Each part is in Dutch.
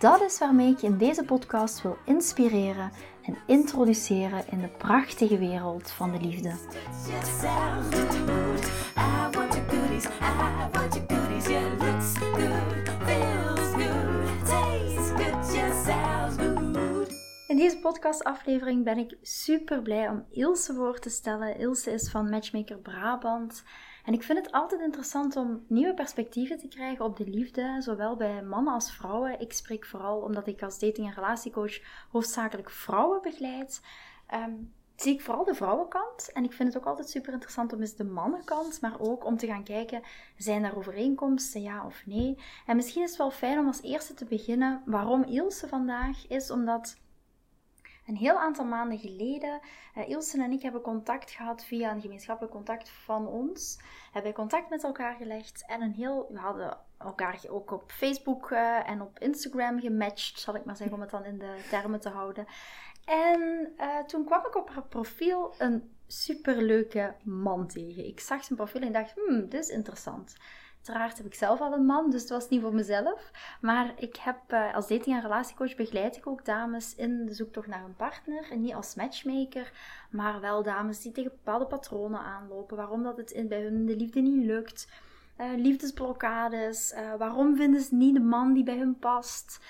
Dat is waarmee ik je in deze podcast wil inspireren en introduceren in de prachtige wereld van de liefde. In deze podcastaflevering ben ik super blij om Ilse voor te stellen. Ilse is van Matchmaker Brabant. En ik vind het altijd interessant om nieuwe perspectieven te krijgen op de liefde, zowel bij mannen als vrouwen. Ik spreek vooral omdat ik als dating- en relatiecoach hoofdzakelijk vrouwen begeleid. Ehm, zie ik vooral de vrouwenkant. En ik vind het ook altijd super interessant om eens de mannenkant, maar ook om te gaan kijken, zijn er overeenkomsten, ja of nee? En misschien is het wel fijn om als eerste te beginnen waarom Ilse vandaag is, omdat een heel aantal maanden geleden, uh, Ilse en ik hebben contact gehad via een gemeenschappelijk contact van ons. Hebben contact met elkaar gelegd en een heel, we hadden elkaar ook op Facebook uh, en op Instagram gematcht, zal ik maar zeggen, om het dan in de termen te houden. En uh, toen kwam ik op haar profiel een superleuke man tegen. Ik zag zijn profiel en dacht, hmm, dit is interessant. Uiteraard heb ik zelf al een man, dus het was niet voor mezelf. Maar ik heb uh, als dating- en relatiecoach begeleid ik ook dames in de zoektocht naar een partner. En niet als matchmaker, maar wel dames die tegen bepaalde patronen aanlopen. Waarom dat het bij hun de liefde niet lukt. Uh, liefdesblokkades. Uh, waarom vinden ze niet de man die bij hun past.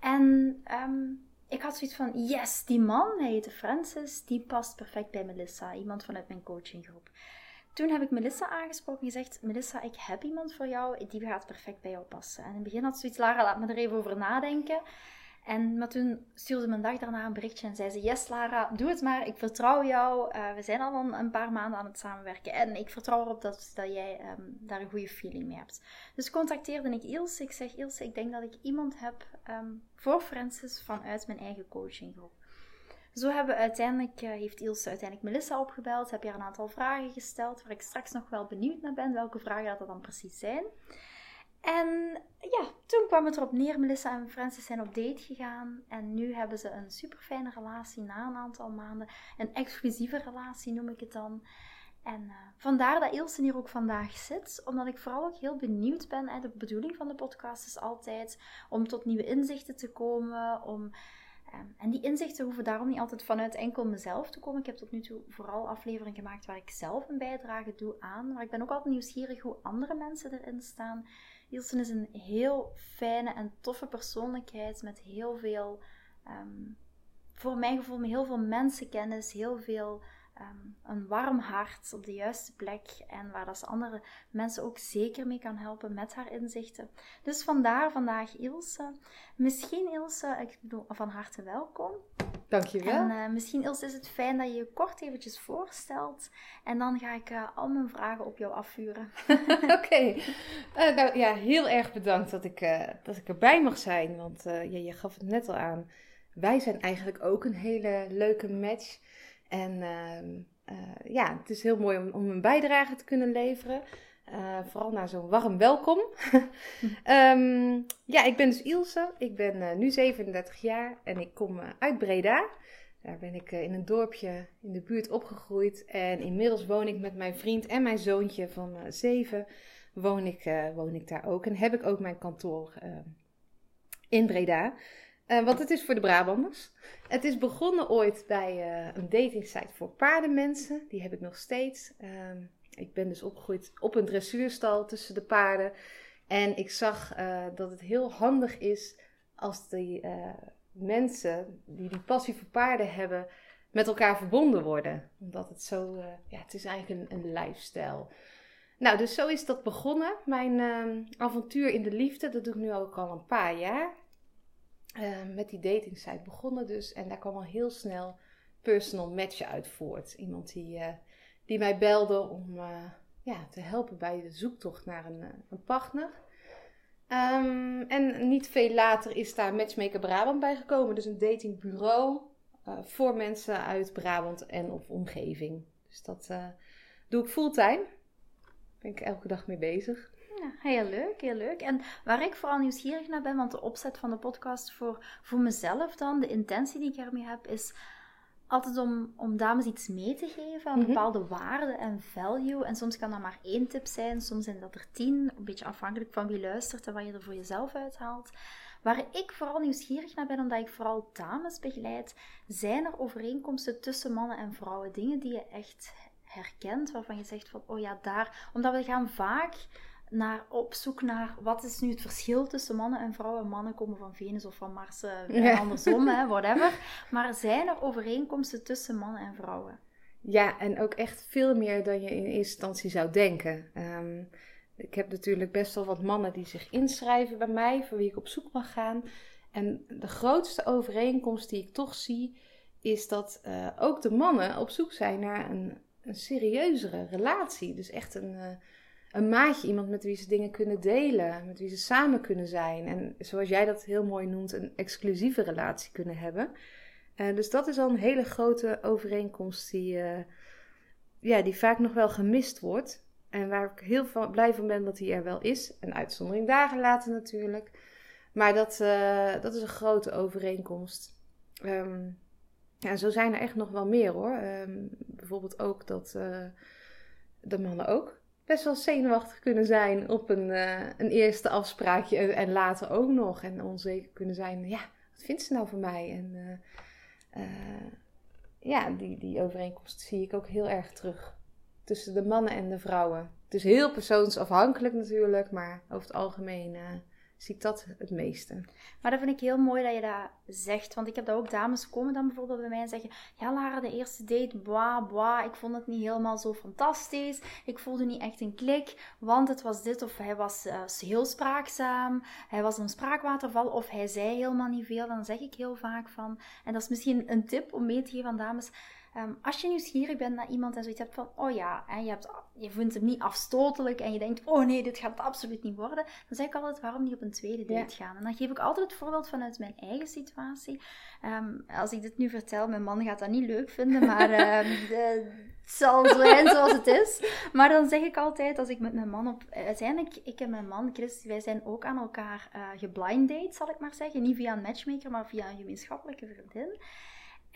En um, ik had zoiets van, yes, die man, hij heette Francis, die past perfect bij Melissa. Iemand vanuit mijn coachinggroep. Toen heb ik Melissa aangesproken en gezegd: Melissa, ik heb iemand voor jou, die gaat perfect bij jou passen. En in het begin had ze zoiets, Lara, laat me er even over nadenken. En maar toen stuurde een dag daarna een berichtje en zei ze: Yes, Lara, doe het maar. Ik vertrouw jou. Uh, we zijn al een, paar maanden aan het samenwerken. En ik vertrouw erop dat, dat jij um, daar een goede feeling mee hebt. Dus contacteerde ik Ilse. Ik zeg: Ilse, ik denk dat ik iemand heb um, voor Francis vanuit mijn eigen coachinggroep. Zo hebben uiteindelijk, uh, heeft Ilse uiteindelijk Melissa opgebeld. Heb je haar een aantal vragen gesteld, waar ik straks nog wel benieuwd naar ben, welke vragen dat dan precies zijn. En ja, toen kwam het erop neer, Melissa en Francis zijn op date gegaan. En nu hebben ze een super fijne relatie na een aantal maanden. Een exclusieve relatie noem ik het dan. En uh, vandaar dat Ilse hier ook vandaag zit, omdat ik vooral ook heel benieuwd ben. Hè, de bedoeling van de podcast is altijd om tot nieuwe inzichten te komen, om en die inzichten hoeven daarom niet altijd vanuit enkel mezelf te komen. Ik heb tot nu toe vooral afleveringen gemaakt waar ik zelf een bijdrage doe aan. Maar ik ben ook altijd nieuwsgierig hoe andere mensen erin staan. Ilsen is een heel fijne en toffe persoonlijkheid met heel veel, um, voor mijn gevoel, heel veel mensenkennis, heel veel um, een warm hart op de juiste plek en waar dat ze andere mensen ook zeker mee kan helpen met haar inzichten. Dus vandaar vandaag Ilse. Misschien Ilse, ik bedoel van harte welkom. Dankjewel. En uh, misschien Ilse is het fijn dat je je kort eventjes voorstelt en dan ga ik uh, al mijn vragen op jou afvuren. Oké. Okay. Uh, nou ja, heel erg bedankt dat ik, dat ik erbij mag zijn, want ja, je gaf het net al aan. Wij zijn eigenlijk ook een hele leuke match. En uh, uh, ja, het is heel mooi om, om een bijdrage te kunnen leveren. Uh, vooral naar zo'n warm welkom. um, ja, ik ben dus Ilse. Ik ben nu 37 jaar en ik kom uit Breda. Daar ben ik in een dorpje in de buurt opgegroeid. En inmiddels woon ik met mijn vriend en mijn zoontje van 7. Woon ik, woon ik daar ook. En heb ik ook mijn kantoor in Breda. Uh, want het is voor de Brabanders. Het is begonnen ooit bij uh, een datingsite voor paardenmensen. Die heb ik nog steeds. Uh, ik ben dus opgegroeid op een dressuurstal tussen de paarden. En ik zag uh, dat het heel handig is als die mensen die die passie voor paarden hebben, met elkaar verbonden worden. Omdat het zo, ja, het is eigenlijk een, een lifestyle. Nou, dus zo is dat begonnen. Mijn ehm, avontuur in de liefde, dat doe ik nu ook al een paar jaar. Uh, met die datingsite begonnen dus. En daar kwam al heel snel personal match uit voort. Iemand die, uh, die mij belde om uh, ja, te helpen bij de zoektocht naar een, een partner. Ehm, en niet veel later is daar Matchmaker Brabant bij gekomen. Dus een datingbureau voor mensen uit Brabant en of omgeving. Dus dat doe ik fulltime. Ben ik elke dag mee bezig. Ja, heel leuk, heel leuk. En waar ik vooral nieuwsgierig naar ben, want de opzet van de podcast voor, voor mezelf dan, de intentie die ik ermee heb, is altijd om, om dames iets mee te geven, een mhm. bepaalde waarde en value. En soms kan dat maar één tip zijn, soms zijn dat er tien, een beetje afhankelijk van wie luistert en wat je er voor jezelf uithaalt. Waar ik vooral nieuwsgierig naar ben, omdat ik vooral dames begeleid, zijn er overeenkomsten tussen mannen en vrouwen? Dingen die je echt herkent, waarvan je zegt van, oh ja, daar. Omdat we gaan vaak naar, op zoek naar wat is nu het verschil tussen mannen en vrouwen. Mannen komen van Venus of van Mars, uh, andersom, hè, whatever. Maar zijn er overeenkomsten tussen mannen en vrouwen? Ja, en ook echt veel meer dan je in eerste instantie zou denken. Ehm, ik heb natuurlijk best wel wat mannen die zich inschrijven bij mij, voor wie ik op zoek mag gaan. En de grootste overeenkomst die ik toch zie, is dat uh, ook de mannen op zoek zijn naar een, een serieuzere relatie. Dus echt een, uh, een maatje, iemand met wie ze dingen kunnen delen, met wie ze samen kunnen zijn. En zoals jij dat heel mooi noemt, een exclusieve relatie kunnen hebben. Uh, dus dat is al een hele grote overeenkomst die, ja, die vaak nog wel gemist wordt. En waar ik heel blij van ben dat hij er wel is. Een uitzondering dagen later natuurlijk. Maar dat, uh, dat is een grote overeenkomst. Um, ja, zo zijn er echt nog wel meer hoor. Um, bijvoorbeeld ook dat de mannen ook best wel zenuwachtig kunnen zijn op een, uh, een eerste afspraakje. En, later ook nog. En onzeker kunnen zijn. Ja, wat vindt ze nou van mij? En ja, die, die overeenkomst zie ik ook heel erg terug tussen de mannen en de vrouwen. Het is heel persoonsafhankelijk natuurlijk, maar over het algemeen zie ik dat het meeste. Maar dat vind ik heel mooi dat je dat zegt, want ik heb dat ook dames komen dan bijvoorbeeld bij mij en zeggen, ja Lara, de eerste date, bwa bwa, ik vond het niet helemaal zo fantastisch, ik voelde niet echt een klik, want het was dit of hij was uh, heel spraakzaam, hij was een spraakwaterval of hij zei helemaal niet veel, dan zeg ik heel vaak van, en dat is misschien een tip om mee te geven aan dames, Ehm, als je nieuwsgierig bent naar iemand en zoiets hebt van, oh ja, en je, hebt, je vindt hem niet afstotelijk en je denkt, oh nee, dit gaat het absoluut niet worden, dan zeg ik altijd waarom niet op een tweede date gaan. En dan geef ik altijd het voorbeeld vanuit mijn eigen situatie. Ehm, als ik dit nu vertel, mijn man gaat dat niet leuk vinden, maar um, de, het zal zijn zoals het is. Maar dan zeg ik altijd, als ik met mijn man op... Uiteindelijk, ik en mijn man, Chris, wij zijn ook aan elkaar uh, geblind date, zal ik maar zeggen. Niet via een matchmaker, maar via een gemeenschappelijke vriendin.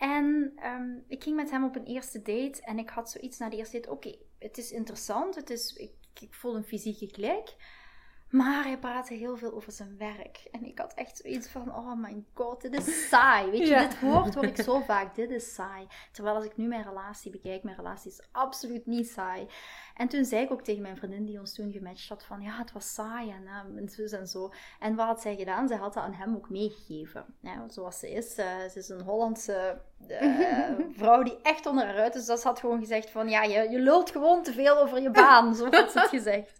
En ehm, ik ging met hem op een eerste date en ik had zoiets na de eerste date. Oké, het is interessant, het is, ik, ik voel een fysieke klik. Maar hij praatte heel veel over zijn werk. En ik had echt zoiets van, oh my god, dit is saai. Weet je, dit woord hoor ik zo vaak, dit is saai. Terwijl als ik nu mijn relatie bekijk, mijn relatie is absoluut niet saai. En toen zei ik ook tegen mijn vriendin die ons toen gematcht had van, ja, het was saai en, uh, en zo en zo. En wat had zij gedaan? Zij had dat aan hem ook meegegeven. Ja, zoals ze is. Uh, ze is een Hollandse uh, vrouw die echt onder haar uit is. Dus dat had gewoon gezegd van, ja, je, je lult gewoon te veel over je baan. Zo had ze het gezegd.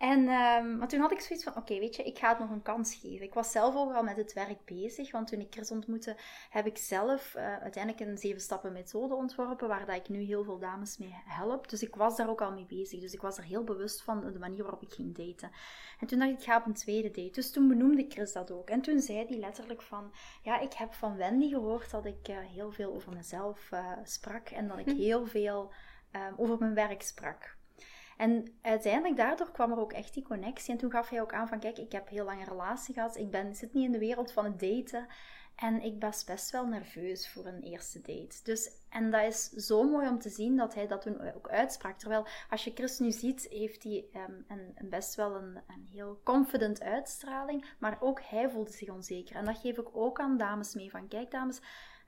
En um, maar toen had ik zoiets van, oké, weet je, ik ga het nog een kans geven. Ik was zelf ook al met het werk bezig, want toen ik Chris ontmoette, heb ik zelf uh, uiteindelijk een zeven stappen methode ontworpen, waar dat ik nu heel veel dames mee help. Dus ik was daar ook al mee bezig. Dus ik was er heel bewust van de manier waarop ik ging daten. En toen dacht ik, ik ga op een tweede date. Dus toen benoemde Chris dat ook. En toen zei hij letterlijk van, ja, ik heb van Wendy gehoord dat ik uh, heel veel over mezelf uh, sprak en dat ik heel veel um, over mijn werk sprak. En uiteindelijk daardoor kwam er ook echt die connectie. En toen gaf hij ook aan van, kijk, ik heb heel lang een relatie gehad. Ik ben, zit niet in de wereld van het daten. En ik was best wel nerveus voor een eerste date. Dus, en dat is zo mooi om te zien dat hij dat toen ook uitsprak. Terwijl als je Chris nu ziet, heeft hij een, een, best wel een, een, heel confident uitstraling. Maar ook hij voelde zich onzeker. En dat geef ik ook aan dames mee. Van kijk dames,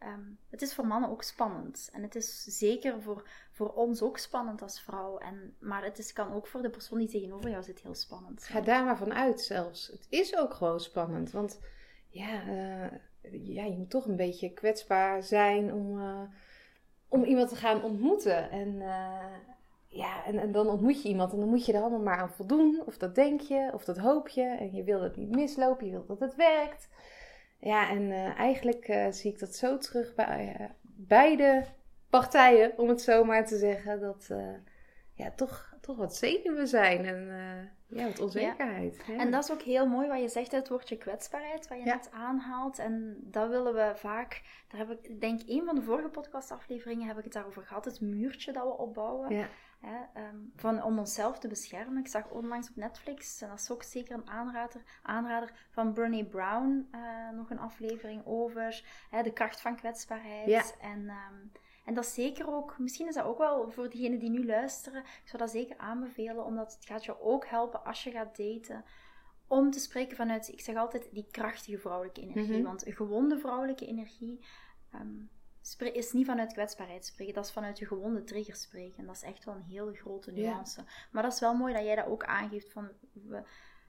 um, het is voor mannen ook spannend. En het is zeker voor, voor ons ook spannend als vrouw. En, maar het is, kan ook voor de persoon die tegenover jou zit heel spannend zijn. Ga daar maar van uit zelfs. Het is ook gewoon spannend. Want ja, uh, ja je moet toch een beetje kwetsbaar zijn om, uh, om iemand te gaan ontmoeten. En, uh, ja, en, en dan ontmoet je iemand en dan moet je er allemaal maar aan voldoen. Of dat denk je, of dat hoop je. En je wil het niet mislopen, je wilt dat het werkt. Ja, en uh, eigenlijk uh, zie ik dat zo terug bij uh, beide partijen, om het zo maar te zeggen. Dat ja, toch, toch wat zenuwen zijn en ja, wat onzekerheid. En dat is ook heel mooi wat je zegt, het woordje kwetsbaarheid, wat je net aanhaalt. En dat willen we vaak, daar heb ik, denk een van de vorige podcastafleveringen heb ik het daarover gehad, het muurtje dat we opbouwen. Ja. Hè, um, van, om onszelf te beschermen. Ik zag onlangs op Netflix, en dat is ook zeker een aanrader, aanrader van Bernie Brown, uh, nog een aflevering over hè, de kracht van kwetsbaarheid. Ja. En, um, en dat is zeker ook, misschien is dat ook wel voor diegenen die nu luisteren, ik zou dat zeker aanbevelen, omdat het gaat je ook helpen als je gaat daten. Om te spreken vanuit, ik zeg altijd, die krachtige vrouwelijke energie. Mm -hmm. Want een gewonde vrouwelijke energie um, is niet vanuit kwetsbaarheid spreken, dat is vanuit je gewonde trigger spreken. En dat is echt wel een hele grote nuance. Maar dat is wel mooi dat jij dat ook aangeeft van we,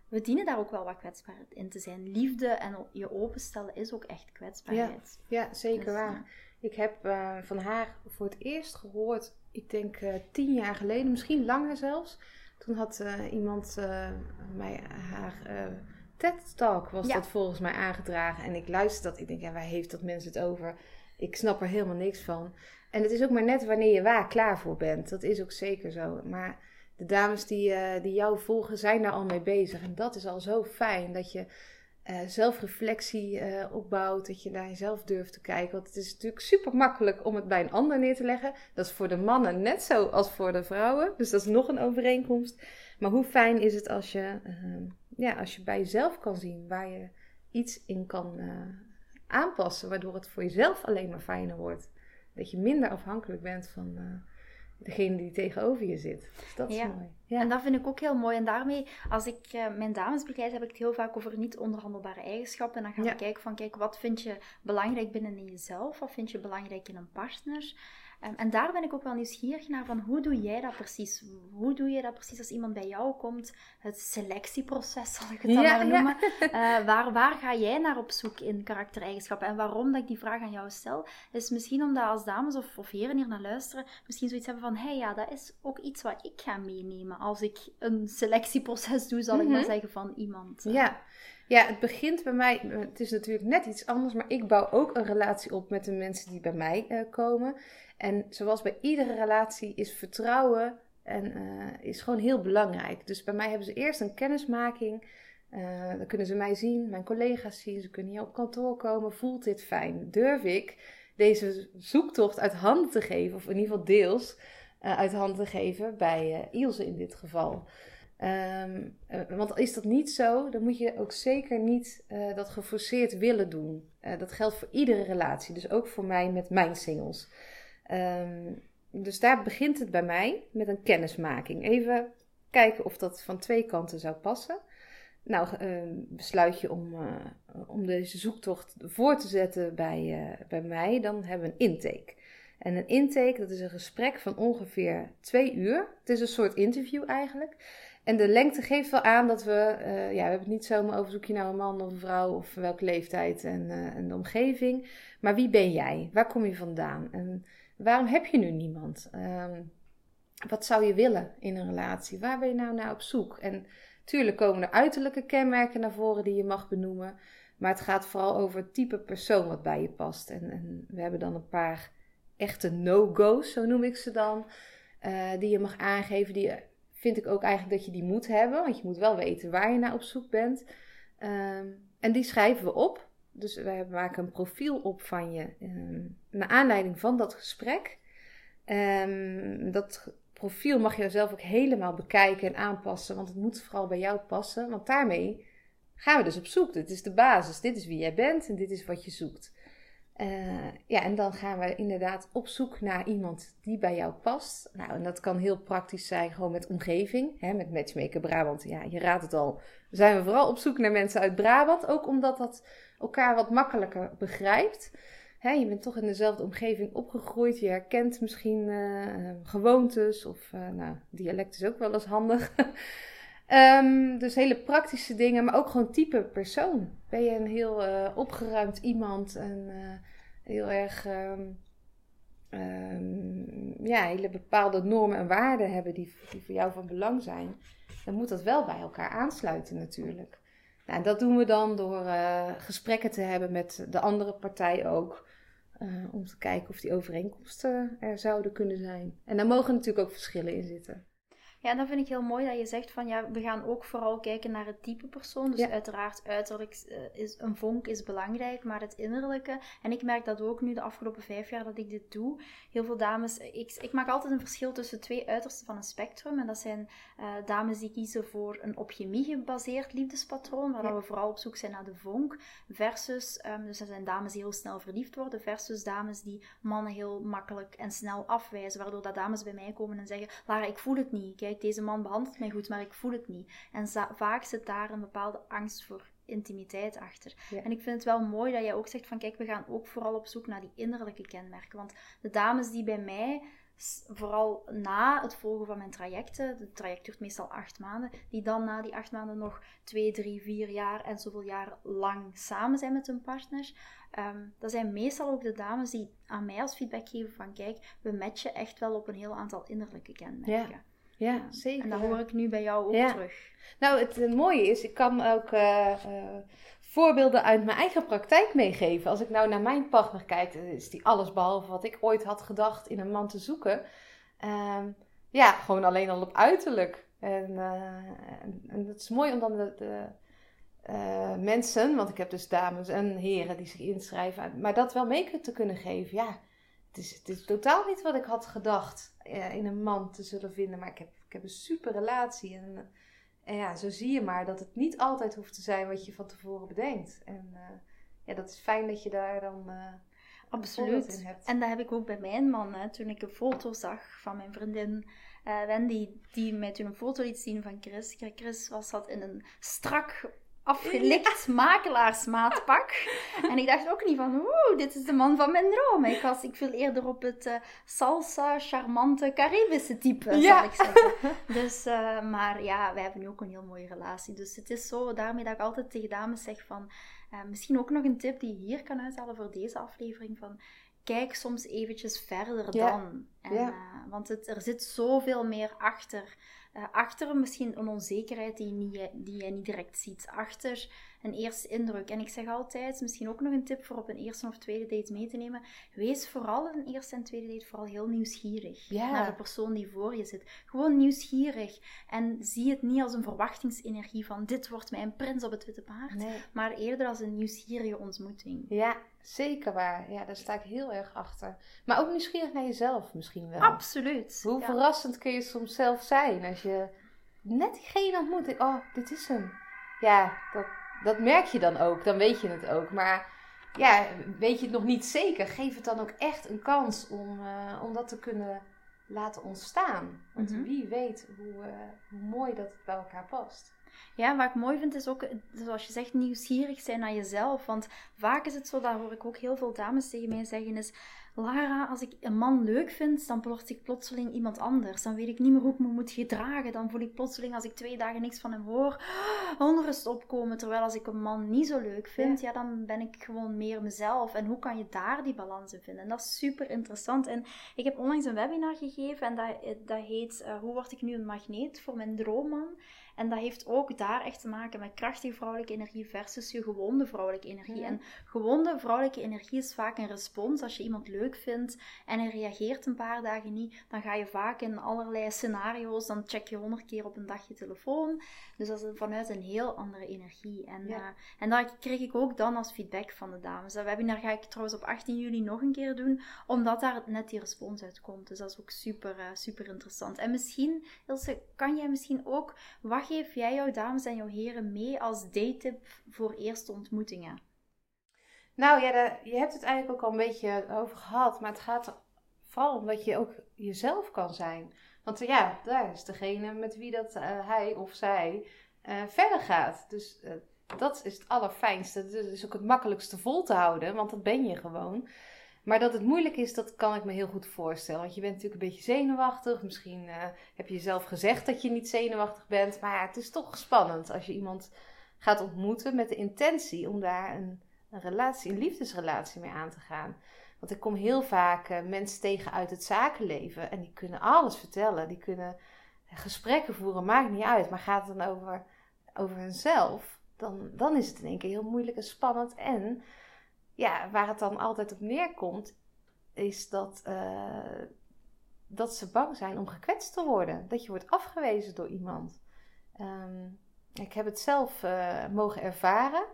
we dienen daar ook wel wat kwetsbaarheid in te zijn. Liefde en je openstellen is ook echt kwetsbaarheid. Ja, ja zeker dus, waar. Ik heb uh, van haar voor het eerst gehoord, ik denk uh, tien jaar geleden, misschien langer zelfs. Toen had uh, iemand mij haar TED-talk, was dat volgens mij aangedragen. En ik luisterde dat, ik denk, ja, waar heeft dat mensen het over? Ik snap er helemaal niks van. En het is ook maar net wanneer je waar klaar voor bent. Dat is ook zeker zo. Maar de dames die, uh, die jou volgen zijn daar al mee bezig. En dat is al zo fijn dat je uh, zelfreflectie uh, opbouwt. Dat je naar jezelf durft te kijken. Want het is natuurlijk super makkelijk om het bij een ander neer te leggen. Dat is voor de mannen net zo als voor de vrouwen. Dus dat is nog een overeenkomst. Maar hoe fijn is het als je, ja, als je bij jezelf kan zien waar je iets in kan aanpassen, waardoor het voor jezelf alleen maar fijner wordt. Dat je minder afhankelijk bent van uh, degene die tegenover je zit. Dus dat is mooi. Ja. En dat vind ik ook heel mooi. En daarmee, als ik uh, mijn dames begeleid, heb ik het heel vaak over niet onderhandelbare eigenschappen. En dan gaan we kijken van, kijk, wat vind je belangrijk binnen in jezelf? Wat vind je belangrijk in een partner? Um, en daar ben ik ook wel nieuwsgierig naar van hoe doe jij dat precies? Hoe doe je dat precies als iemand bij jou komt? Het selectieproces zal ik het dan maar noemen. Ja. Uh, waar, waar ga jij naar op zoek in karaktereigenschappen? En waarom dat ik die vraag aan jou stel, is misschien omdat als dames of, of heren hier naar luisteren, misschien zoiets hebben van, hé hey, ja, dat is ook iets wat ik ga meenemen als ik een selectieproces doe, zal ik maar mhm. zeggen, van iemand. Uh. Ja. Ja, het begint bij mij, het is natuurlijk net iets anders, maar ik bouw ook een relatie op met de mensen die bij mij uh, komen. En zoals bij iedere relatie is vertrouwen en, uh, is gewoon heel belangrijk. Dus bij mij hebben ze eerst een kennismaking. Uh, dan kunnen ze mij zien, mijn collega's zien, ze kunnen hier op kantoor komen. Voelt dit fijn? Durf ik deze zoektocht uit handen te geven, of in ieder geval deels uit handen te geven, bij Ilse in dit geval? Um, want is dat niet zo, dan moet je ook zeker niet dat geforceerd willen doen. dat geldt voor iedere relatie, dus ook voor mij met mijn singles. Um, dus daar begint het bij mij met een kennismaking. Even kijken of dat van twee kanten zou passen. Nou, uh, besluit je om, om deze zoektocht voor te zetten bij, bij mij, dan hebben we een intake. En een intake, dat is een gesprek van ongeveer twee uur. Het is een soort interview eigenlijk. En de lengte geeft wel aan dat we, ja, we hebben het niet zomaar over zoek je nou een man of een vrouw of welke leeftijd en, en de omgeving. Maar wie ben jij? Waar kom je vandaan? En Waarom heb je nu niemand? Um, wat zou je willen in een relatie? Waar ben je nou naar op zoek? En tuurlijk komen er uiterlijke kenmerken naar voren die je mag benoemen. Maar het gaat vooral over het type persoon wat bij je past. En, en we hebben dan een paar echte no-go's, zo noem ik ze dan. Uh, die je mag aangeven. Die vind ik ook eigenlijk dat je die moet hebben. Want je moet wel weten waar je naar op zoek bent. Um, en die schrijven we op. Dus wij maken een profiel op van je um, naar aanleiding van dat gesprek. Um, dat profiel mag je zelf ook helemaal bekijken en aanpassen, want het moet vooral bij jou passen. Want daarmee gaan we dus op zoek. Dit is de basis. Dit is wie jij bent en dit is wat je zoekt. Uh, ja, en dan gaan we inderdaad op zoek naar iemand die bij jou past. Nou, en dat kan heel praktisch zijn, gewoon met omgeving. Hè, met Matchmaker Brabant, ja, je raadt het al. Zijn we vooral op zoek naar mensen uit Brabant. Ook omdat dat elkaar wat makkelijker begrijpt. Hè, je bent toch in dezelfde omgeving opgegroeid. Je herkent misschien uh, gewoontes of uh, nou, dialect is ook wel eens handig. um, dus hele praktische dingen, maar ook gewoon type persoon. Ben je een heel uh, opgeruimd iemand en heel erg um, um, ja, hele bepaalde normen en waarden hebben die, die voor jou van belang zijn, dan moet dat wel bij elkaar aansluiten natuurlijk. Nou, dat doen we dan door uh, gesprekken te hebben met de andere partij ook. Om te kijken of die overeenkomsten er zouden kunnen zijn. En daar mogen natuurlijk ook verschillen in zitten. Ja, dat vind ik heel mooi dat je zegt van ja, we gaan ook vooral kijken naar het type persoon. Dus uiteraard, uiterlijk uh, is een vonk is belangrijk, maar het innerlijke. En ik merk dat ook nu de afgelopen vijf jaar dat ik dit doe. Heel veel dames, ik, ik maak altijd een verschil tussen twee uitersten van een spectrum. En dat zijn uh, dames die kiezen voor een op chemie gebaseerd liefdespatroon, waar we vooral op zoek zijn naar de vonk. Versus, um, dus dat zijn dames die heel snel verliefd worden, versus dames die mannen heel makkelijk en snel afwijzen. Waardoor dat dames bij mij komen en zeggen: Lara, ik voel het niet. Kijk, deze man behandelt mij goed, maar ik voel het niet. En vaak zit daar een bepaalde angst voor intimiteit achter. En ik vind het wel mooi dat jij ook zegt van kijk, we gaan ook vooral op zoek naar die innerlijke kenmerken. Want de dames die bij mij, vooral na het volgen van mijn trajecten, het traject duurt meestal acht maanden, die dan na die acht maanden nog twee, drie, vier jaar en zoveel jaar lang samen zijn met hun partner, um, dat zijn meestal ook de dames die aan mij als feedback geven van kijk, we matchen echt wel op een heel aantal innerlijke kenmerken. Ja. Ja, zeker. En dat hoor ik nu bij jou ook terug. Nou, het, mooie is, ik kan ook uh, uh, voorbeelden uit mijn eigen praktijk meegeven. Als ik nou naar mijn partner kijk, is die alles behalve wat ik ooit had gedacht in een man te zoeken. Uh, ja, gewoon alleen al op uiterlijk. En, uh, en, het is mooi om dan de, de mensen, want ik heb dus dames en heren die zich inschrijven, maar dat wel mee te kunnen geven. Ja, het is, het is totaal niet wat ik had gedacht in een man te zullen vinden. Maar ik heb, ik heb een super relatie. En, en ja, zo zie je maar dat het niet altijd hoeft te zijn wat je van tevoren bedenkt. En uh, ja, dat is fijn dat je daar dan. Absoluut. In hebt. En dat heb ik ook bij mijn man. Hè. Toen ik een foto zag van mijn vriendin uh, Wendy, die mij toen een foto liet zien van Chris. Chris was dat in een strak afgelikt makelaarsmaatpak. En ik dacht ook niet van, oeh, dit is de man van mijn droom. Ik, was, ik viel eerder op het uh, salsa, charmante, Caribische type, ja. zal ik zeggen. Dus, uh, maar ja, wij hebben nu ook een heel mooie relatie. Dus het is zo, daarmee dat ik altijd tegen dames zeg van, uh, misschien ook nog een tip die je hier kan uithalen voor deze aflevering van, kijk soms eventjes verder dan. En, want het, er zit zoveel meer achter achter misschien een onzekerheid die je, niet, die je niet direct ziet. Achter een eerste indruk. En ik zeg altijd, misschien ook nog een tip voor op een eerste of tweede date mee te nemen. Wees vooral in een eerste en tweede date vooral heel nieuwsgierig naar de persoon die voor je zit. Gewoon nieuwsgierig. En zie het niet als een verwachtingsenergie van dit wordt mijn prins op het witte paard. Maar eerder als een nieuwsgierige ontmoeting. Ja, zeker waar. Ja, daar sta ik heel erg achter. Maar ook nieuwsgierig naar jezelf misschien wel. Absoluut. Hoe verrassend kun je soms zelf zijn als je net diegene ontmoet. Oh, dit is hem. Ja, dat, dat merk je dan ook. Dan weet je het ook. Maar ja, weet je het nog niet zeker, geef het dan ook echt een kans om, uh, om dat te kunnen laten ontstaan. Want mhm. wie weet hoe, uh, hoe mooi dat het bij elkaar past. Ja, wat ik mooi vind is ook, zoals je zegt, nieuwsgierig zijn naar jezelf. Want vaak is het zo, dat hoor ik ook heel veel dames tegen mij zeggen, is Lara, als ik een man leuk vind, dan word ik plotseling iemand anders. Dan weet ik niet meer hoe ik me moet gedragen. Dan voel ik plotseling, als ik twee dagen niks van hem hoor, onrust opkomen. Terwijl als ik een man niet zo leuk vind, ja. dan ben ik gewoon meer mezelf. En hoe kan je daar die balans in vinden? En dat is super interessant. En ik heb onlangs een webinar gegeven en dat, dat heet uh, Hoe word ik nu een magneet voor mijn droomman? En dat heeft ook daar echt te maken met krachtige vrouwelijke energie versus je gewonde vrouwelijke energie. En gewonde vrouwelijke energie is vaak een respons. Als je iemand leuk vindt en hij reageert een paar dagen niet, dan ga je vaak in allerlei scenario's, dan check je honderd keer op een dag je telefoon. Dus dat is vanuit een heel andere energie. En, ja. uh, en dat kreeg ik ook dan als feedback van de dames. Dat webinar ga ik trouwens op 18 juli nog een keer doen, omdat daar net die respons uit komt. Dus dat is ook super, uh, super interessant. En misschien, Ilse, kan jij misschien ook geef jij jouw dames en jouw heren mee als date-tip voor eerste ontmoetingen? Nou ja, je hebt het eigenlijk ook al een beetje over gehad, maar het gaat vooral om dat je ook jezelf kan zijn. Want ja, daar is degene met wie dat uh, hij of zij uh, verder gaat. Dus dat is het allerfijnste. Dat is ook het makkelijkste vol te houden, want dat ben je gewoon. Maar dat het moeilijk is, dat kan ik me heel goed voorstellen. Want je bent natuurlijk een beetje zenuwachtig. Misschien heb je zelf gezegd dat je niet zenuwachtig bent. Maar ja, het is toch spannend als je iemand gaat ontmoeten met de intentie om daar een, een relatie, een liefdesrelatie mee aan te gaan. Want ik kom heel vaak uh, mensen tegen uit het zakenleven en die kunnen alles vertellen. Die kunnen gesprekken voeren, maakt niet uit. Maar gaat het dan over, over hunzelf, dan, dan is het in één keer heel moeilijk en spannend. En ja, waar het dan altijd op neerkomt, is dat, uh, dat ze bang zijn om gekwetst te worden. Dat je wordt afgewezen door iemand. Ehm, ik heb het zelf uh, mogen ervaren.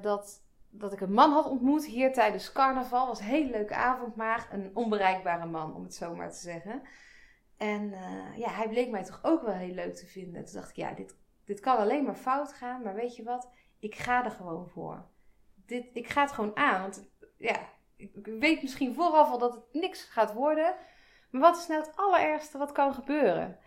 Dat, dat ik een man had ontmoet hier tijdens carnaval. was een hele leuke avond, maar een onbereikbare man, om het zo maar te zeggen. En uh, ja, hij bleek mij toch ook wel heel leuk te vinden. Toen dacht ik, ja, dit, dit kan alleen maar fout gaan. Maar weet je wat? Ik ga er gewoon voor. Dit, ik ga het gewoon aan. Want ja, ik weet misschien vooraf al dat het niks gaat worden. Maar wat is nou het allerergste wat kan gebeuren?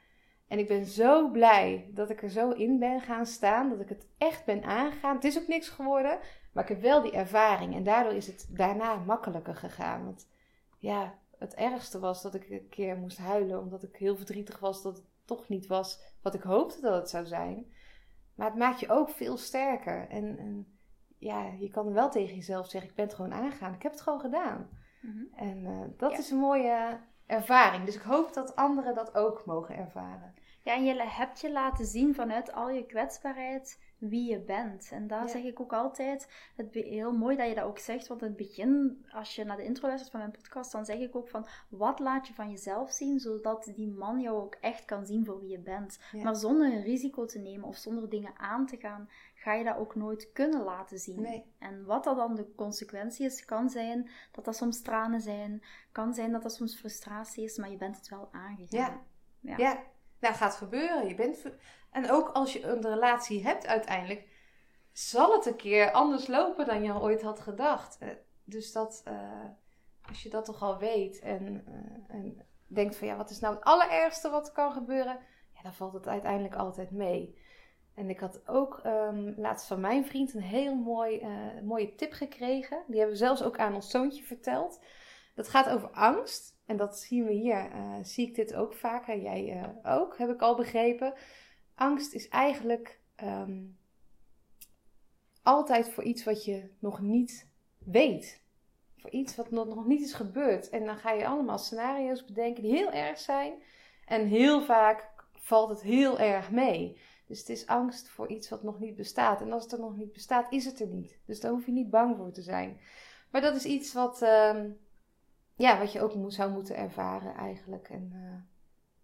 En ik ben zo blij dat ik er zo in ben gaan staan. Dat ik het echt ben aangegaan. Het is ook niks geworden. Maar ik heb wel die ervaring. En daardoor is het daarna makkelijker gegaan. Want ja, het ergste was dat ik een keer moest huilen. Omdat ik heel verdrietig was dat het toch niet was wat ik hoopte dat het zou zijn. Maar het maakt je ook veel sterker. En, en ja, je kan wel tegen jezelf zeggen: Ik ben het gewoon aangegaan. Ik heb het gewoon gedaan. Mhm. En uh, dat is een mooie ervaring. Dus ik hoop dat anderen dat ook mogen ervaren. Ja, en je hebt je laten zien vanuit al je kwetsbaarheid wie je bent. En daar zeg ik ook altijd, het heel mooi dat je dat ook zegt, want in het begin, als je naar de intro luistert van mijn podcast, dan zeg ik ook van, wat laat je van jezelf zien, zodat die man jou ook echt kan zien voor wie je bent. Maar zonder een risico te nemen of zonder dingen aan te gaan, ga je dat ook nooit kunnen laten zien. Nee. En wat dat dan de consequentie is, kan zijn dat dat soms tranen zijn, kan zijn dat dat soms frustratie is, maar je bent het wel aangegaan. Ja, ja. ja. Nou, gaat gebeuren. Je bent en ook als je een relatie hebt uiteindelijk, zal het een keer anders lopen dan je ooit had gedacht. Eh, dus dat, uh, als je dat toch al weet en, uh, en denkt van ja, wat is nou het allerergste wat kan gebeuren? Ja, dan valt het uiteindelijk altijd mee. En ik had ook um, laatst van mijn vriend een heel mooi, mooie tip gekregen. Die hebben we zelfs ook aan ons zoontje verteld. Dat gaat over angst. En dat zien we hier, zie ik dit ook vaker. Jij ook, heb ik al begrepen angst is eigenlijk ehm, altijd voor iets wat je nog niet weet. Voor iets wat nog niet is gebeurd. En dan ga je allemaal scenario's bedenken die heel erg zijn. En heel vaak valt het heel erg mee. Dus het is angst voor iets wat nog niet bestaat. En als het er nog niet bestaat, is het er niet. Dus daar hoef je niet bang voor te zijn. Maar dat is iets wat, ehm, ja, wat je ook zou moeten ervaren eigenlijk. En, uh,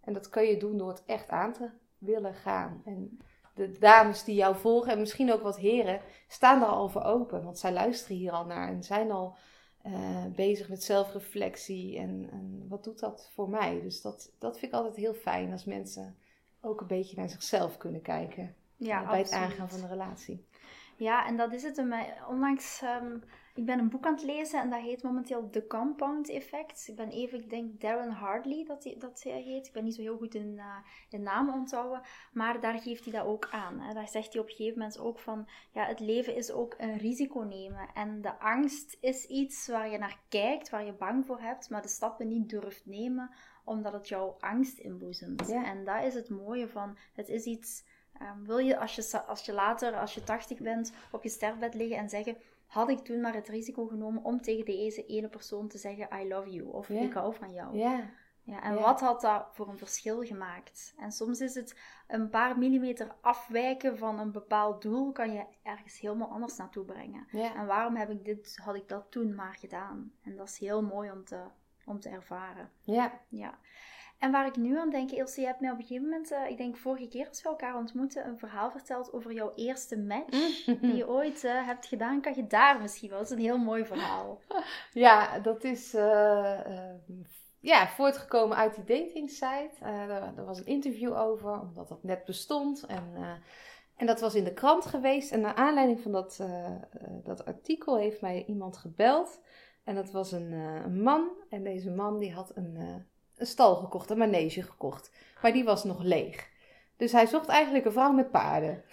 en dat kun je doen door het echt aan te willen gaan. En de dames die jou volgen, en misschien ook wat heren, staan daar al voor open. Want zij luisteren hier al naar en zijn al uh, bezig met zelfreflectie. En, en, wat doet dat voor mij? Dus dat, dat vind ik altijd heel fijn als mensen ook een beetje naar zichzelf kunnen kijken. Ja, bij het aangaan van de relatie. Ja, en dat is het. Onlangs um, ik ben een boek aan het lezen en dat heet momenteel The Compound Effect. Ik ben even, ik denk Darren Hardley dat, hij, dat hij heet. Ik ben niet zo heel goed in, uh, in namen onthouden. Maar daar geeft hij dat ook aan. Hè. Daar zegt hij op een gegeven moment ook van... Ja, het leven is ook een risico nemen. En de angst is iets waar je naar kijkt, waar je bang voor hebt. Maar de stappen niet durft nemen, omdat het jouw angst inboezemt. En dat is het mooie van... Het is iets... Um, wil je als, je als je later, als je 80 bent, op je sterfbed liggen en zeggen had ik toen maar het risico genomen om tegen deze ene persoon te zeggen I love you of ik hou van jou. Ja. Ja, en wat had dat voor een verschil gemaakt? En soms is het een paar millimeter afwijken van een bepaald doel, kan je ergens helemaal anders naartoe brengen. En waarom heb ik dit, had ik dat toen maar gedaan? En dat is heel mooi om te, om te ervaren. Ja. ja. En waar ik nu aan denk, Ilse, je hebt mij op een gegeven moment, uh, ik denk vorige keer als we elkaar ontmoeten, een verhaal verteld over jouw eerste match die je ooit uh, hebt gedaan. Kan je daar misschien wel? Dat is een heel mooi verhaal. Ja, dat is uh, ja, voortgekomen uit die dating site. er was een interview over, omdat dat net bestond. En, en dat was in de krant geweest. En naar aanleiding van dat, dat artikel heeft mij iemand gebeld. En dat was een, een man. En deze man die had een een stal gekocht, een manege gekocht. Maar die was nog leeg. Dus hij zocht eigenlijk een vrouw met paarden.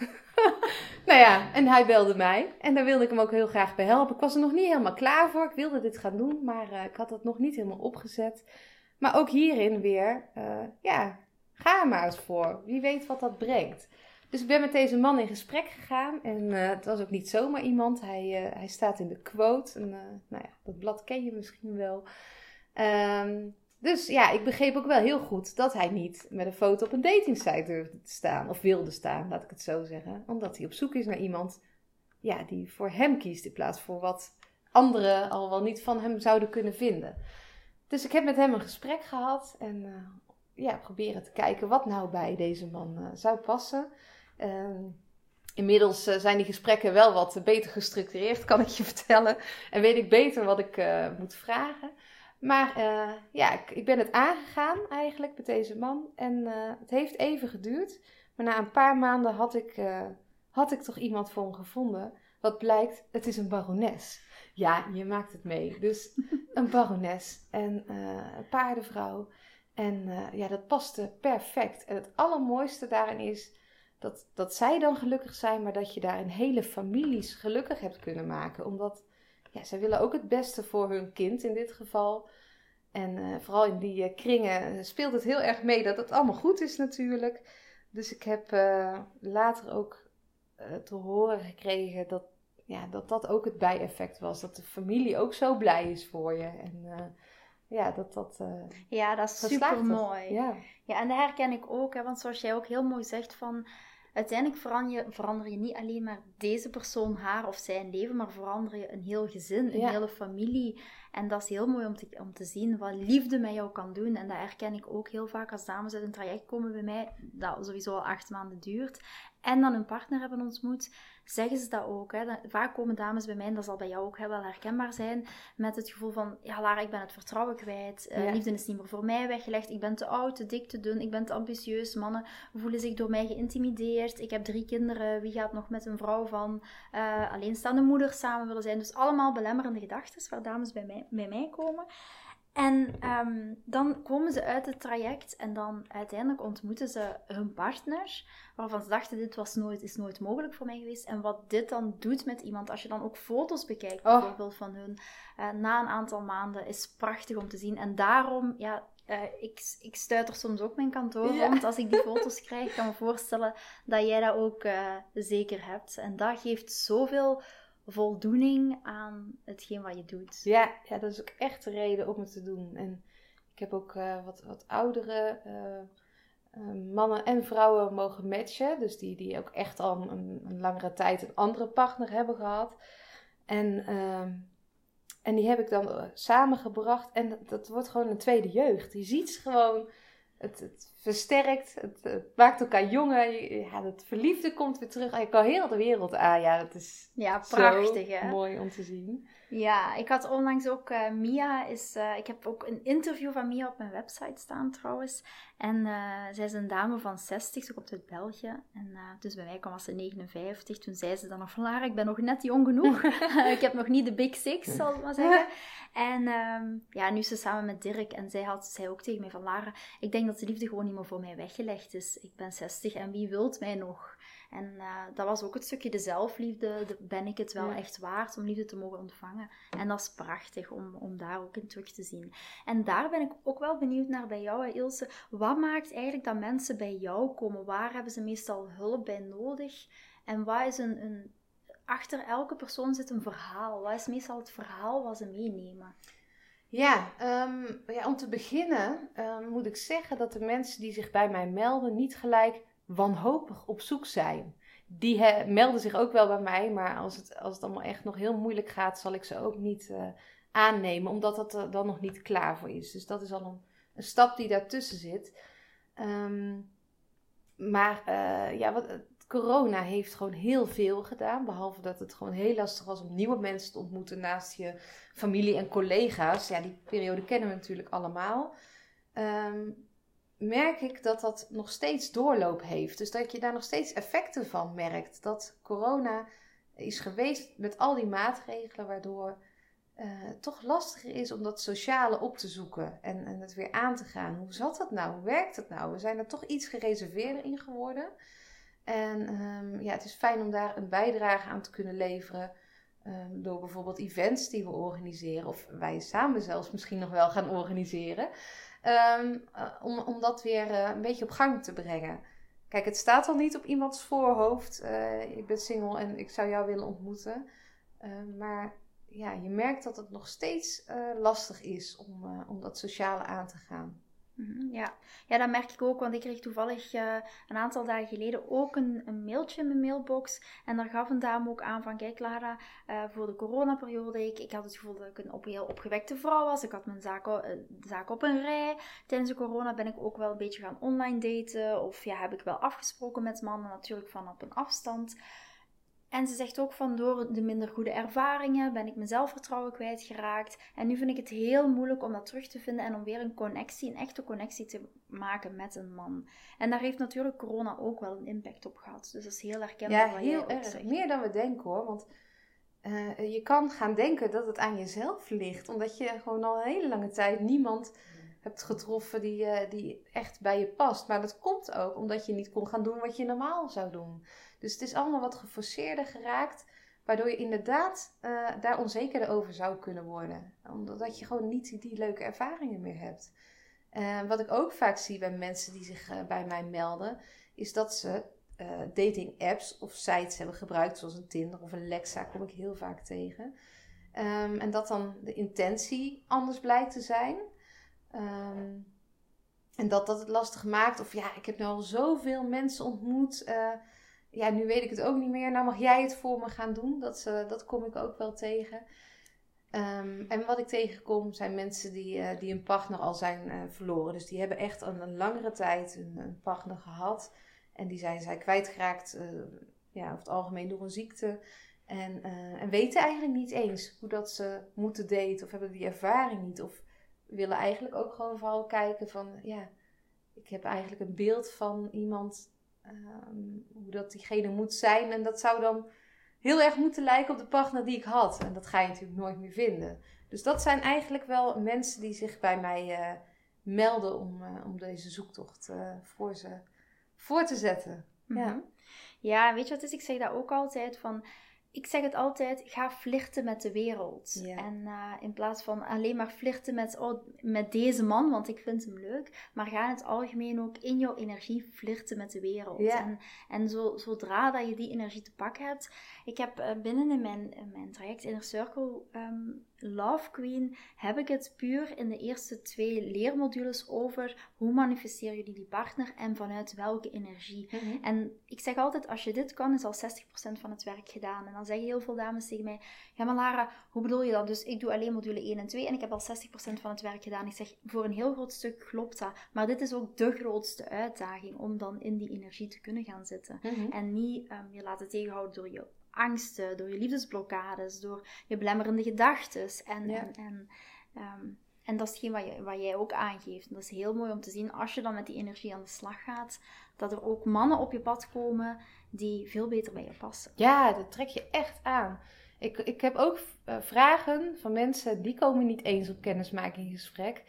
nou ja, en hij belde mij. En daar wilde ik hem ook heel graag bij helpen. Ik was er nog niet helemaal klaar voor. Ik wilde dit gaan doen, maar uh, ik had het nog niet helemaal opgezet. Maar ook hierin weer, uh, ja, ga er maar eens voor. Wie weet wat dat brengt. Dus ik ben met deze man in gesprek gegaan. En uh, het was ook niet zomaar iemand. Hij, hij staat in de quote. En, nou ja, dat blad ken je misschien wel. Um, dus ja, ik begreep ook wel heel goed dat hij niet met een foto op een datingsite durfde te staan. Of wilde staan, laat ik het zo zeggen. Omdat hij op zoek is naar iemand ja, die voor hem kiest in plaats voor wat anderen al wel niet van hem zouden kunnen vinden. dus ik heb met hem een gesprek gehad en ja, proberen te kijken wat nou bij deze man zou passen. Ehm, inmiddels zijn die gesprekken wel wat beter gestructureerd, kan ik je vertellen. En weet ik beter wat ik moet vragen. Maar uh, ja, ik, ik, ben het aangegaan eigenlijk met deze man. En uh, het heeft even geduurd. Maar na een paar maanden had ik, uh, had ik toch iemand voor hem gevonden. Wat blijkt, het is een barones. Ja, je maakt het mee. Dus een barones en een paardenvrouw. En ja, dat paste perfect. En het allermooiste daarin is dat, dat zij dan gelukkig zijn, maar dat je daar een hele families gelukkig hebt kunnen maken. Omdat ja, zij willen ook het beste voor hun kind in dit geval. En uh, vooral in die uh, kringen speelt het heel erg mee dat het allemaal goed is natuurlijk. Dus ik heb uh, later ook te horen gekregen dat, ja, dat dat ook het bijeffect was. Dat de familie ook zo blij is voor je. En ja, dat dat. ja, dat is super mooi. Ja. ja, en dat herken ik ook. Hè, want zoals jij ook heel mooi zegt van uiteindelijk verander je, verander je niet alleen maar deze persoon, haar of zijn leven, maar verander je een heel gezin, een hele familie. En dat is heel mooi om te, om te zien wat liefde met jou kan doen. En dat herken ik ook heel vaak als dames uit een traject komen bij mij, dat sowieso al acht maanden duurt. En dan een partner hebben ontmoet zeggen ze dat ook. Hè. Vaak komen dames bij mij, en dat zal bij jou ook wel herkenbaar zijn, met het gevoel van, ja Lara, ik ben het vertrouwen kwijt. Uh, Liefde is niet meer voor mij weggelegd. Ik ben te oud, te dik, te dun. Ik ben te ambitieus. Mannen voelen zich door mij geïntimideerd. Ik heb drie kinderen. Wie gaat nog met een vrouw van uh, alleenstaande moeder samen willen zijn? Dus allemaal belemmerende gedachten waar dames bij mij, bij mij komen. En ehm, dan komen ze uit het traject en dan uiteindelijk ontmoeten ze hun partner, waarvan ze dachten, dit was nooit, is nooit mogelijk voor mij geweest. En wat dit dan doet met iemand, als je dan ook foto's bekijkt, oh. bijvoorbeeld van hun, uh, na een aantal maanden, is prachtig om te zien. En daarom, ja, uh, ik, ik stuit er soms ook mijn kantoor ja. rond als ik die foto's krijg. Ik kan me voorstellen dat jij dat ook uh, zeker hebt. En dat geeft zoveel voldoening aan hetgeen wat je doet. Ja, ja dat is ook echt de reden om het te doen. En ik heb ook uh, wat, wat oudere uh, mannen en vrouwen mogen matchen. Dus die, die ook echt al een, een langere tijd een andere partner hebben gehad. En, ehm, en die heb ik dan samengebracht. En dat, dat wordt gewoon een tweede jeugd. Je ziet gewoon het, het versterkt, het, maakt elkaar jonger. Ja, het verliefde komt weer terug. Je kan heel de wereld aan. Ja, dat is ja, prachtig, hè? mooi om te zien. Ja, ik had onlangs ook uh, Mia. Is, uh, ik heb ook een interview van Mia op mijn website staan trouwens. En uh, zij is een dame van 60, ze komt uit België. En dus bij mij kwam ze 59. Toen zei ze dan nog van Lara, ik ben nog net jong genoeg. ik heb nog niet de big six, zal ik maar zeggen. En um, ja, nu is ze samen met Dirk. En zij had zei ook tegen mij van Lara, ik denk dat de liefde gewoon niet meer voor mij weggelegd is. Ik ben 60 en wie wilt mij nog? En uh, dat was ook het stukje de zelfliefde. De, ben ik het wel echt waard om liefde te mogen ontvangen? En dat is prachtig om, om daar ook in terug te zien. En daar ben ik ook wel benieuwd naar bij jou, Ilse. Wat maakt eigenlijk dat mensen bij jou komen? Waar hebben ze meestal hulp bij nodig? En wat is een, een achter elke persoon zit een verhaal. Wat is meestal het verhaal wat ze meenemen? Ja, um, ja om te beginnen um, moet ik zeggen dat de mensen die zich bij mij melden niet gelijk wanhopig op zoek zijn. Die melden zich ook wel bij mij, maar als het, als het allemaal echt nog heel moeilijk gaat, zal ik ze ook niet uh, aannemen, omdat dat er dan nog niet klaar voor is. Dus dat is al een, een stap die daartussen zit. Um, maar uh, ja, wat, corona heeft gewoon heel veel gedaan. Behalve dat het gewoon heel lastig was om nieuwe mensen te ontmoeten naast je familie en collega's. Ja, die periode kennen we natuurlijk allemaal. Um, merk ik dat dat nog steeds doorloop heeft. Dus dat je daar nog steeds effecten van merkt. Dat corona is geweest met al die maatregelen, waardoor het toch lastiger is om dat sociale op te zoeken en, en het weer aan te gaan. Hoe zat dat nou? Hoe werkt het nou? We zijn er toch iets gereserveerder in geworden. En um, ja, het is fijn om daar een bijdrage aan te kunnen leveren. Um, door bijvoorbeeld events die we organiseren, of wij samen zelfs misschien nog wel gaan organiseren. Um, om, om dat weer uh, een beetje op gang te brengen. Kijk, het staat al niet op iemands voorhoofd. Uh, ik ben single en ik zou jou willen ontmoeten. Uh, maar ja, je merkt dat het nog steeds lastig is om, om dat sociale aan te gaan. Mhm, ja. ja, dat merk ik ook, want ik kreeg toevallig uh, een aantal dagen geleden ook een, een, mailtje in mijn mailbox. En daar gaf een dame ook aan van, kijk Lara, uh, voor de coronaperiode, ik, ik had het gevoel dat ik een op, heel opgewekte vrouw was. Ik had mijn zaken, uh, zaken op een rij. Tijdens de corona ben ik ook wel een beetje gaan online daten. Of ja, heb ik wel afgesproken met mannen, natuurlijk van op een afstand. En ze zegt ook van door de minder goede ervaringen ben ik mijn zelfvertrouwen kwijtgeraakt. En nu vind ik het heel moeilijk om dat terug te vinden en om weer een connectie, een echte connectie te maken met een man. En daar heeft natuurlijk corona ook wel een impact op gehad. Dus dat is heel herkenbaar. Ja, heel erg. Meer dan we denken hoor. Want uh, je kan gaan denken dat het aan jezelf ligt. Omdat je gewoon al een hele lange tijd niemand hebt getroffen die, uh, die echt bij je past. Maar dat komt ook omdat je niet kon gaan doen wat je normaal zou doen. Dus het is allemaal wat geforceerder geraakt, waardoor je inderdaad uh, daar onzekerder over zou kunnen worden. Omdat je gewoon niet die leuke ervaringen meer hebt. Uh, wat ik ook vaak zie bij mensen die zich uh, bij mij melden, is dat ze dating apps of sites hebben gebruikt, zoals een Tinder of een Lexa, kom ik heel vaak tegen. Um, en dat dan de intentie anders blijkt te zijn. Um, en dat dat het lastig maakt. Of ja, ik heb nu al zoveel mensen ontmoet ja, nu weet ik het ook niet meer. Nou mag jij het voor me gaan doen. Dat, uh, dat kom ik ook wel tegen. Um, en wat ik tegenkom zijn mensen die, uh, die een partner al zijn uh, verloren. Dus die hebben echt een, een langere tijd een, een, partner gehad. En die zijn zij kwijtgeraakt, ja, over het algemeen door een ziekte. En, en weten eigenlijk niet eens hoe dat ze moeten daten. Of hebben die ervaring niet. Of willen eigenlijk ook gewoon vooral kijken van... Ja, ik heb eigenlijk een beeld van iemand um, hoe dat diegene moet zijn. En dat zou dan heel erg moeten lijken op de partner die ik had. En dat ga je natuurlijk nooit meer vinden. Dus dat zijn eigenlijk wel mensen die zich bij mij uh, melden om, uh, om deze zoektocht uh, voor ze voor te zetten. Mm -hmm. Ja. ja, weet je wat is? Ik zeg dat ook altijd van ik zeg het altijd, ga flirten met de wereld. En uh, in plaats van alleen maar flirten met, oh, met deze man, want ik vind hem leuk. Maar ga in het algemeen ook in jouw energie flirten met de wereld. En, en zo, zodra dat je die energie te pakken hebt. Ik heb uh, binnen in mijn, in mijn traject Inner Circle um, Love Queen heb ik het puur in de eerste twee leermodules over hoe manifesteer je die partner en vanuit welke energie. Mhm. En ik zeg altijd, als je dit kan, is al 60% van het werk gedaan. En dan zeggen heel veel dames tegen mij, ja maar Lara, hoe bedoel je dat? Dus ik doe alleen module 1 en 2 en ik heb al 60% van het werk gedaan. Ik zeg, voor een heel groot stuk klopt dat. Maar dit is ook de grootste uitdaging om dan in die energie te kunnen gaan zitten. Mhm. En niet um, je laten tegenhouden door je angsten, door je liefdesblokkades, door je belemmerende gedachten. En, en, en, um, en dat is hetgeen wat, je, wat jij ook aangeeft. En dat is heel mooi om te zien als je dan met die energie aan de slag gaat, dat er ook mannen op je pad komen die veel beter bij je passen. Ja, dat trek je echt aan. Ik, ik heb ook uh, vragen van mensen die komen niet eens op kennismakinggesprek.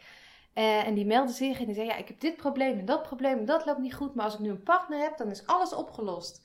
Uh, en die melden zich en die zeggen: Ja, ik heb dit probleem en dat probleem en dat loopt niet goed. Maar als ik nu een partner heb, dan is alles opgelost.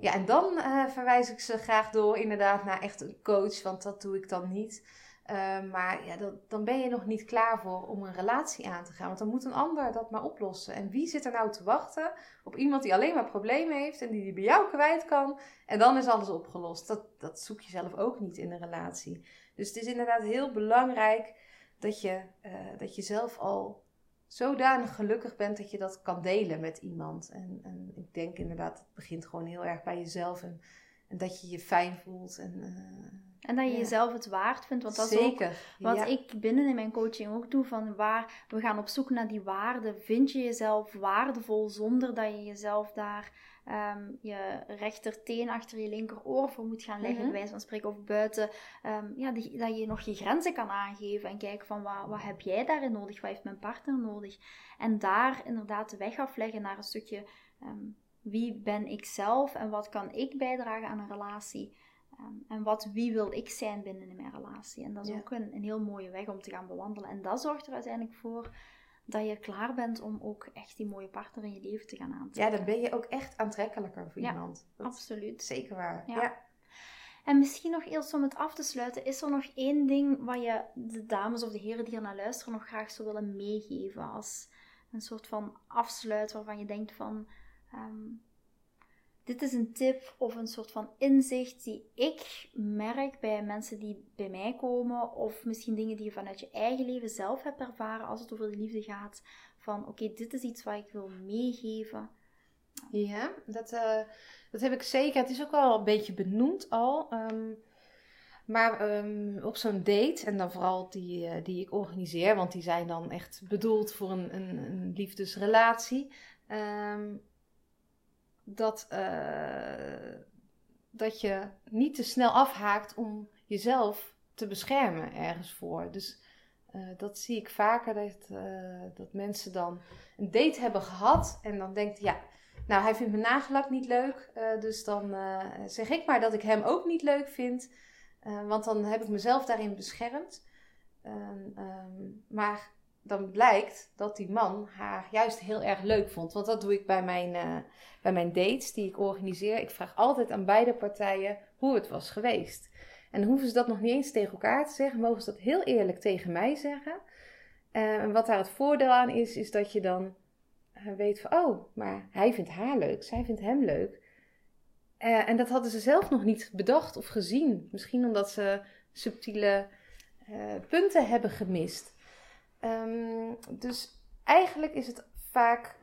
Ja, en dan uh, verwijs ik ze graag door inderdaad naar echt een coach, want dat doe ik dan niet. Uh, maar ja, dat, dan ben je nog niet klaar voor om een relatie aan te gaan. Want dan moet een ander dat maar oplossen. En wie zit er nou te wachten op iemand die alleen maar problemen heeft en die die bij jou kwijt kan? En dan is alles opgelost. Dat, dat zoek je zelf ook niet in een relatie. Dus het is inderdaad heel belangrijk dat je, uh, dat je zelf al zodanig gelukkig bent dat je dat kan delen met iemand. En, en ik denk inderdaad, het begint gewoon heel erg bij jezelf. En, dat je je fijn voelt. En, uh, en dat je ja. jezelf het waard vindt. Want dat Zeker, is ook wat ja. ik binnen in mijn coaching ook doe. Van waar we gaan op zoek naar die waarde. Vind je jezelf waardevol zonder dat je jezelf daar um, je rechterteen achter je linkeroor voor moet gaan leggen, mm -hmm. bij wijze van spreken, of buiten, um, ja, die, dat je nog je grenzen kan aangeven en kijken van wat, wat heb jij daarin nodig, wat heeft mijn partner nodig. En daar inderdaad de weg afleggen naar een stukje um, wie ben ik zelf en wat kan ik bijdragen aan een relatie. Um, en wat, wie wil ik zijn binnen mijn relatie? En dat is ja. ook een, een heel mooie weg om te gaan bewandelen. En dat zorgt er uiteindelijk voor dat je klaar bent om ook echt die mooie partner in je leven te gaan aantrekken. Ja, dan ben je ook echt aantrekkelijker voor ja, iemand. Dat absoluut. Zeker waar. Ja. ja. En misschien nog eerst om het af te sluiten, is er nog één ding wat je de dames of de heren die er naar luisteren nog graag zou willen meegeven als een soort van afsluit waarvan je denkt van um, dit is een tip of een soort van inzicht die ik merk bij mensen die bij mij komen, of misschien dingen die je vanuit je eigen leven zelf hebt ervaren als het over de liefde gaat. van oké, dit is iets wat ik wil meegeven? Ja, dat, uh, dat heb ik zeker. Het is ook al een beetje benoemd al. Um, maar um, op zo'n date, en dan vooral die, uh, die ik organiseer, want die zijn dan echt bedoeld voor een, een, een liefdesrelatie. Um, dat, uh, dat je niet te snel afhaakt om jezelf te beschermen ergens voor. Dus uh, dat zie ik vaker, dat, dat mensen dan een date hebben gehad en dan denkt, ja, nou hij vindt mijn nagelak niet leuk, dus dan zeg ik maar dat ik hem ook niet leuk vind. Want dan heb ik mezelf daarin beschermd. Um, um, maar dan blijkt dat die man haar juist heel erg leuk vond. Want dat doe ik bij mijn, uh, bij mijn dates die ik organiseer. Ik vraag altijd aan beide partijen hoe het was geweest. En hoeven ze dat nog niet eens tegen elkaar te zeggen. Mogen ze dat heel eerlijk tegen mij zeggen. En wat daar het voordeel aan is, is dat je dan weet van... Oh, maar hij vindt haar leuk. Zij vindt hem leuk. En dat hadden ze zelf nog niet bedacht of gezien. Misschien omdat ze subtiele punten hebben gemist. Um, dus eigenlijk is het vaak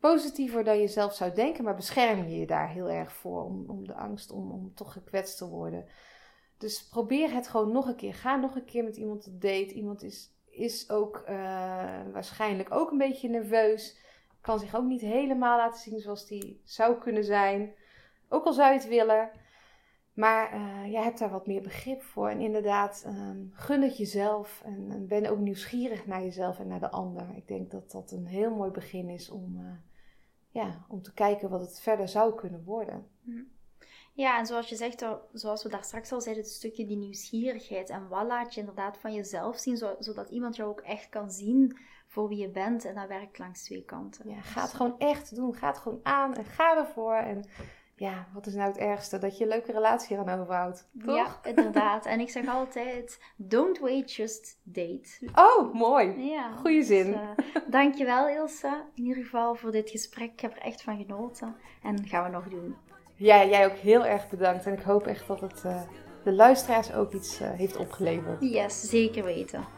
positiever dan je zelf zou denken, maar bescherm je je daar heel erg voor om, de angst om, om toch gekwetst te worden. Dus probeer het gewoon nog een keer. Ga nog een keer met iemand op date. Iemand is, is ook uh, waarschijnlijk ook een beetje nerveus. Kan zich ook niet helemaal laten zien zoals die zou kunnen zijn. Ook al zou je het willen. Maar uh, jij hebt daar wat meer begrip voor. En inderdaad, um, gun het jezelf. En, en, ben ook nieuwsgierig naar jezelf en naar de ander. Ik denk dat dat een heel mooi begin is om, uh, ja, om te kijken wat het verder zou kunnen worden. Mhm. Ja, en zoals je zegt, zoals we daar straks al zeiden, het stukje die nieuwsgierigheid. En wat laat je inderdaad van jezelf zien, zodat iemand jou ook echt kan zien voor wie je bent. En dat werkt langs twee kanten. Ja, ga het gewoon echt doen. Ga het gewoon aan en ga ervoor. En ja, wat is nou het ergste? Dat je een leuke relatie eraan overhoudt. Toch? Ja, inderdaad. En ik zeg altijd: don't wait, just date. Oh, mooi. Ja, Goeie zin. Dus, uh, dankjewel, Ilse. In ieder geval voor dit gesprek. Ik heb er echt van genoten. En gaan we nog doen. Ja, jij ook heel erg bedankt. En ik hoop echt dat het uh, de luisteraars ook iets uh, heeft opgeleverd. Yes, zeker weten.